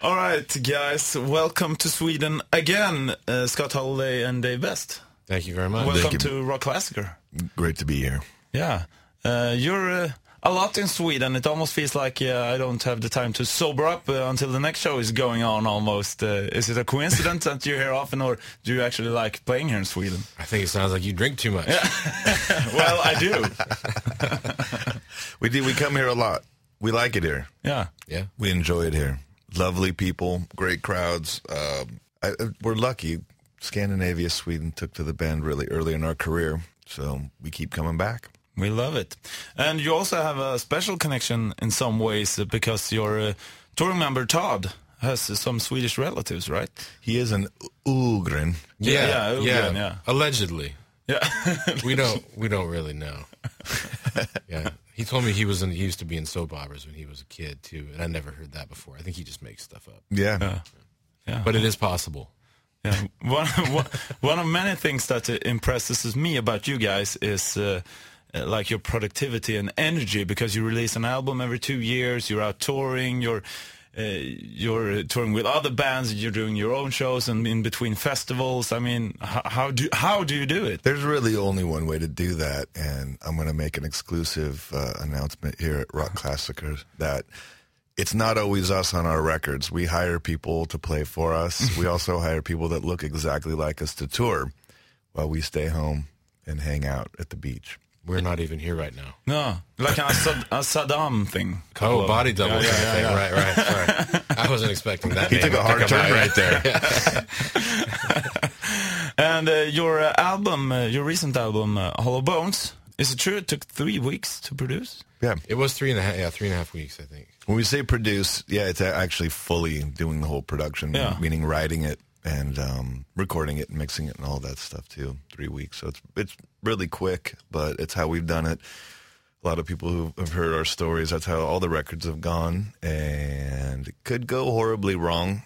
All right, guys, welcome to Sweden again, uh, Scott Holiday and Dave Beste. Thank you very much. Welcome you. to Rockklassiker. Great to be here. Yeah, uh, you're uh, a lot in Sweden. It almost feels like uh, I don't have the time to sober up uh, until the next show is going on. Almost, uh, is it a coincidence that you're here often, or do you actually like playing here in Sweden? I think it sounds like you drink too much. well, I do. We do. We come here a lot. We like it here. Yeah. Yeah. We enjoy it here. Lovely people, great crowds. Um, I, I- we're lucky. Scandinavia, Sweden took to the band really early in our career, so we keep coming back. We love it. And you also have a special connection in some ways uh, because your uh, touring member Todd has uh, some Swedish relatives, right? He is an Ögren. Yeah, yeah, Ögren, yeah. Allegedly, Yeah. we don't we don't really know. yeah, he told me he was in, he used to be in soap operas when he was a kid too, and I never heard that before. I think he just makes stuff up, Yeah. yeah. but it is possible. Yeah, one, one, one of many things that uh, impresses me about you guys is uh, uh, like your productivity and energy because you release an album every two years, you're out touring, you're Uh, you're uh, touring with other bands, you're doing your own shows and in between festivals. I mean, how, how do how do you do it? There's really only one way to do that, and I'm going to make an exclusive uh, announcement here at Rockklassikers that it's not always us on our records. We hire people to play for us. Mm-hmm. we also hire people that look exactly like us to tour while we stay home and hang out at the beach. We're not even here right now. No, like a, Sad- a Saddam thing. Oh, body double. Yeah, yeah, thing. yeah, Right, right. Sorry. I wasn't expecting that. He name took a hard come turn out. right there. And uh, your uh, album, uh, your recent album, uh, Hollow Bones, is it true it took three weeks to produce? Yeah. It was three and a half. Yeah, three and a half weeks, I think. When we say produce, yeah, it's actually fully doing the whole production, Yeah. meaning writing it and um, recording it and mixing it and all that stuff too. Three weeks, so it's it's really quick, but it's how we've done it. A lot of people who have heard our stories, that's how all the records have gone, and it could go horribly wrong.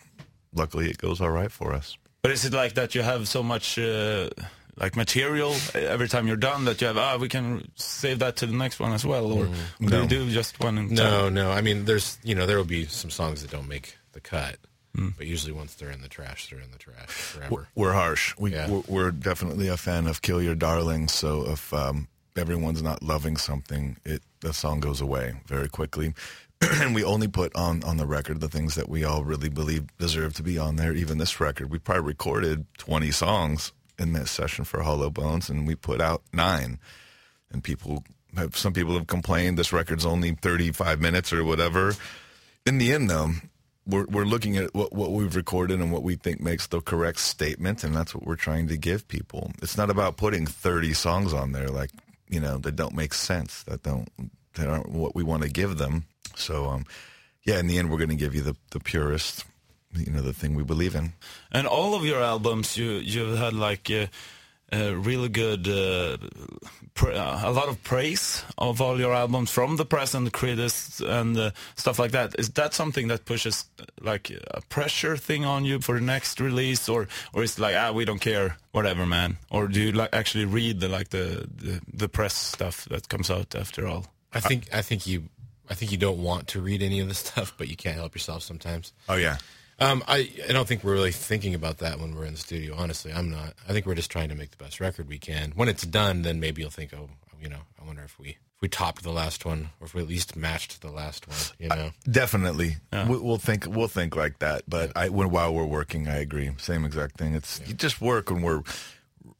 Luckily, it goes all right for us. But is it like that you have so much uh, like material every time you're done that you have ah we can save that to the next one as well, or do No. you do just one? No, no. I mean, there's you know there will be some songs that don't make the cut, but usually once they're in the trash, they're in the trash forever. We're harsh. We, Yeah. we're, we're definitely a fan of "Kill Your Darlings." So if um, everyone's not loving something, it the song goes away very quickly. and we only put on on the record the things that we all really believe deserve to be on there. Even this record, we probably recorded twenty songs in this session for Hollow Bones, and we put out nine. And people have some people have complained this record's only thirty five minutes or whatever. In the end, though, we're we're looking at what what we've recorded and what we think makes the correct statement, and that's what we're trying to give people. It's not about putting thirty songs on there like you know that don't make sense, that don't that aren't what we want to give them. So, um, yeah, in the end, we're going to give you the the purest, you know, the thing we believe in. And all of your albums, you you've had like uh, uh, really good, uh, pr- uh, a lot of praise of all your albums from the press and the critics and uh, stuff like that. Is that something that pushes uh, like a pressure thing on you for the next release, or or is it like ah we don't care, whatever, man? Or do you like actually read the like the the, the press stuff that comes out after all? I think I think you I think you don't want to read any of the stuff, but you can't help yourself sometimes. Oh yeah, Um, I I don't think we're really thinking about that when we're in the studio. Honestly, I'm not. I think we're just trying to make the best record we can. When it's done, then maybe you'll think, oh, you know, I wonder if we if we topped the last one, or if we at least matched the last one. You know, definitely. We, we'll think we'll think like that. But I when while we're working, I agree. Same exact thing. It's you just work when we're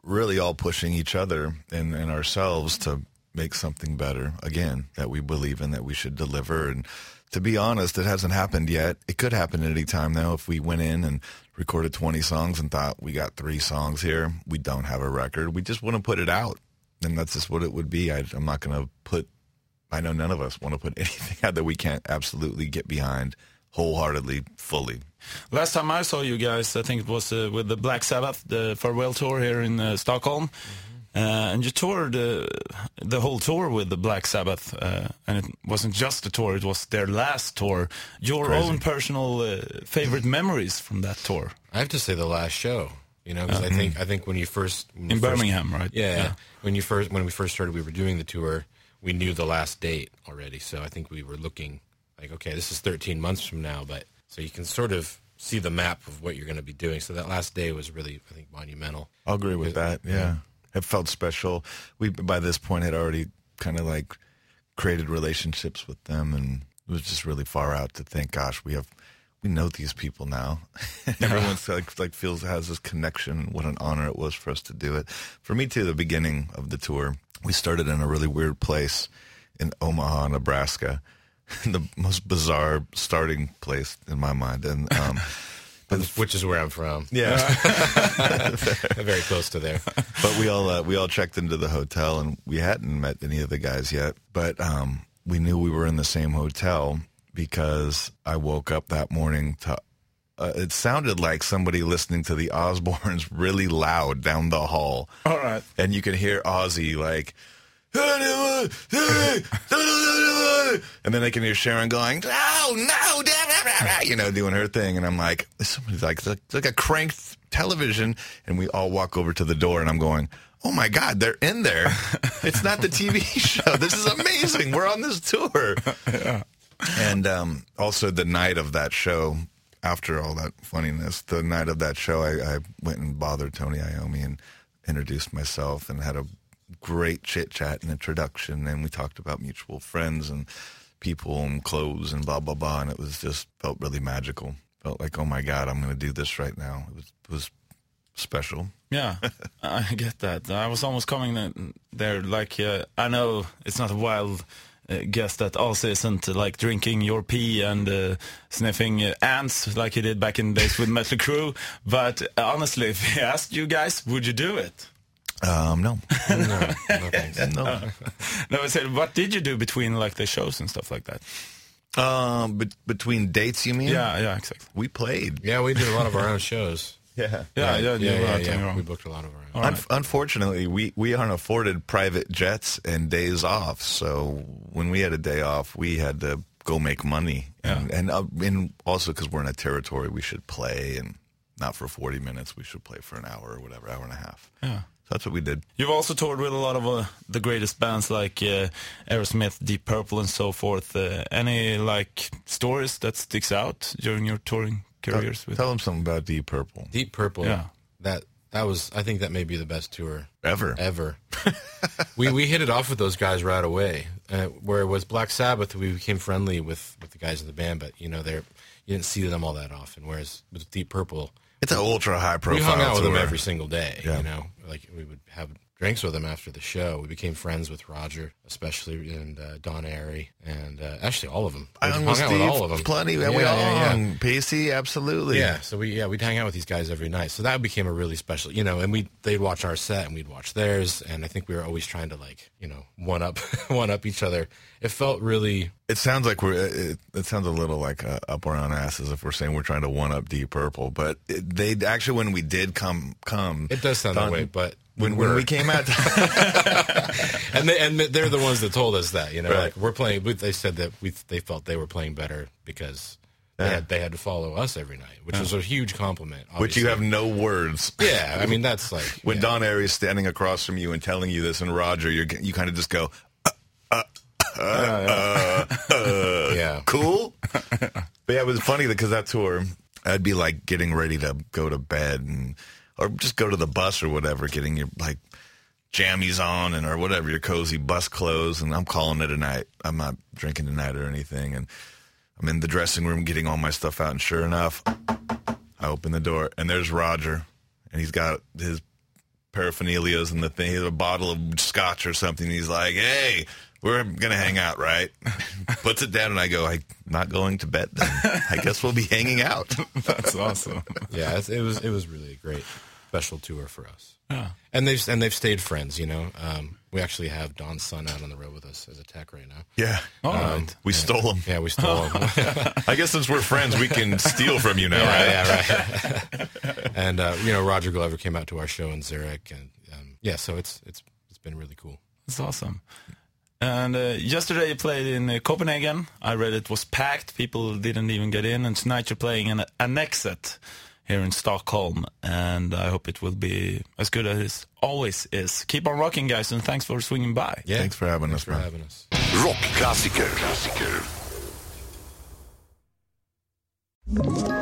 really all pushing each other and, and ourselves to make something better again that we believe in that we should deliver. And to be honest it hasn't happened yet. It could happen at any time now if we went in and recorded 20 songs and thought we got three songs here. We don't have a record. We just want to put it out. And that's just what it would be. I, i'm not going to put i know none of us want to put anything out that we can't absolutely get behind wholeheartedly fully. Last time I saw you guys, I think it was uh, with the Black Sabbath, the farewell tour here in uh, Stockholm. Uh, and you toured uh, the whole tour with the Black Sabbath, uh, and it wasn't just a tour; it was their last tour. Your Crazy. own personal uh, favorite memories from that tour I have to say the last show. You know, because I think I think when you first when in you first- Birmingham, right? Yeah, When you first when we first started, we were doing the tour. We knew the last date already, so I think we were looking like, okay, this is 13 months from now, but so you can sort of see the map of what you're going to be doing. So that last day was really, I think, monumental. I'll agree with that. Yeah. It felt special. We by this point had already kind of like created relationships with them, and it was just really far out to think, gosh, we have we know these people now. Everyone's like like feels has this connection. What an honor it was for us to do it. For me too. The beginning of the tour, we started in a really weird place in Omaha, Nebraska. the most bizarre starting place in my mind, and um, Which is where I'm from. yeah. Very close to there. but we all uh, we all checked into the hotel and we hadn't met any of the guys yet but um, we knew we were in the same hotel because i woke up that morning to uh, it sounded like somebody listening to the osbournes really loud down the hall All right. and you can hear ozzy like and then I can hear Sharon going, no, no, you know, doing her thing. And I'm like, somebody's like, it's like a cranked television. And we all walk over to the door and I'm going, oh my God, they're in there. It's not the TV show. This is amazing. We're on this tour. And um, also the night of that show, after all that funniness, the night of that show, I, I went and bothered Tony Iommi and introduced myself and had a great chit chat and introduction. And we talked about mutual friends and people and clothes and blah, blah, blah. And it was just felt really magical. Felt like, oh my God, I'm going to do this right now. It was, it was special. Yeah, I get that. I was almost coming th- there. Like, uh, I know it's not a wild uh, guess that Ozzy isn't uh, like drinking your pee and uh, sniffing uh, ants like he did back in the days with Mötley Crüe. But uh, honestly, if he asked you guys, would you do it? Um, no. No, no thanks. no. No, I said, what did you do between like the shows and stuff like that? Um, but between dates, you mean? Yeah, yeah, exactly. We played. Yeah, we did a lot of our own shows. Yeah. Yeah, yeah, yeah, you're yeah, yeah. We booked a lot of our own. Un- right. unfortunately, we, we aren't afforded private jets and days off. So when we had a day off, we had to go make money. And, and, uh, and also because we're in a territory, we should play and not for 40 minutes. We should play for an hour or whatever, hour and a half. Yeah. So that's what we did. You've also toured with a lot of uh, the greatest bands like uh, Aerosmith, Deep Purple, and so forth. Uh, any like stories that sticks out during your touring careers? with Tell them something about Deep Purple. Deep Purple. Yeah. That that was. I think that may be the best tour Ever. ever. we we hit it off with those guys right away. Uh, where it was Black Sabbath, we became friendly with with the guys in the band, but you know they're you didn't see them all that often. Whereas with Deep Purple, It's an ultra high profile. we hung out with them tour. every single day. Yeah. You know, like we would have drinks with them after the show. We became friends with Roger, especially and uh, Don Airey, and uh, actually all of them. We I hung out Steve with all of them. plenty. Yeah, we all yeah, yeah. Paicey, absolutely. Yeah, so we yeah we'd hang out with these guys every night. So that became a really special, you know. And we they'd watch our set and we'd watch theirs, and I think we were always trying to like you know one up one up each other. It felt really It sounds like we're. It, it sounds a little like uh, up our own asses if we're saying we're trying to one up Deep Purple, but they actually when we did come come, it does sound that way, but when when we came out. and they and they're the ones that told us that you know Right. like we're playing. They said that we they felt they were playing better because they Yeah. had they had to follow us every night, which was a huge compliment. which you have no words. yeah. I mean that's like When yeah. Don Airey's standing across from you and telling you this, and Roger, you you kind of just go, uh, uh, uh, yeah cool. but yeah, it was funny because that tour, I'd be like getting ready to go to bed and or just go to the bus or whatever, getting your like jammies on and or whatever your cozy bus clothes, and I'm calling it a night. I'm not drinking tonight or anything, and I'm in the dressing room getting all my stuff out, and sure enough, I open the door and there's Roger, and he's got his paraphernalias and the thing, he has a bottle of scotch or something. He's like, "Hey, we're gonna hang out, right?" Puts it down, and I go, "I'm not going to bed. Then I guess we'll be hanging out." That's awesome. yeah, it's, it was it was really a great special tour for us. Yeah. And they've and they've stayed friends. You know, um, we actually have Don's son out on the road with us as a tech right now. yeah, All right. we stole him. Yeah, we stole him. I guess since we're friends, we can steal from you now, right? yeah, right. And uh, you know, Roger Glover came out to our show in Zurich, and um, yeah, so it's it's it's been really cool. It's awesome. And uh, yesterday you played in uh, Copenhagen. I read it was packed. People didn't even get in. And tonight you're playing in Annexet here in Stockholm. And I hope it will be as good as it always is. Keep on rocking, guys, and thanks for swinging by. Yeah, Thanks for having thanks us, for man. having us. Rockklassiker. Klassiker. Ett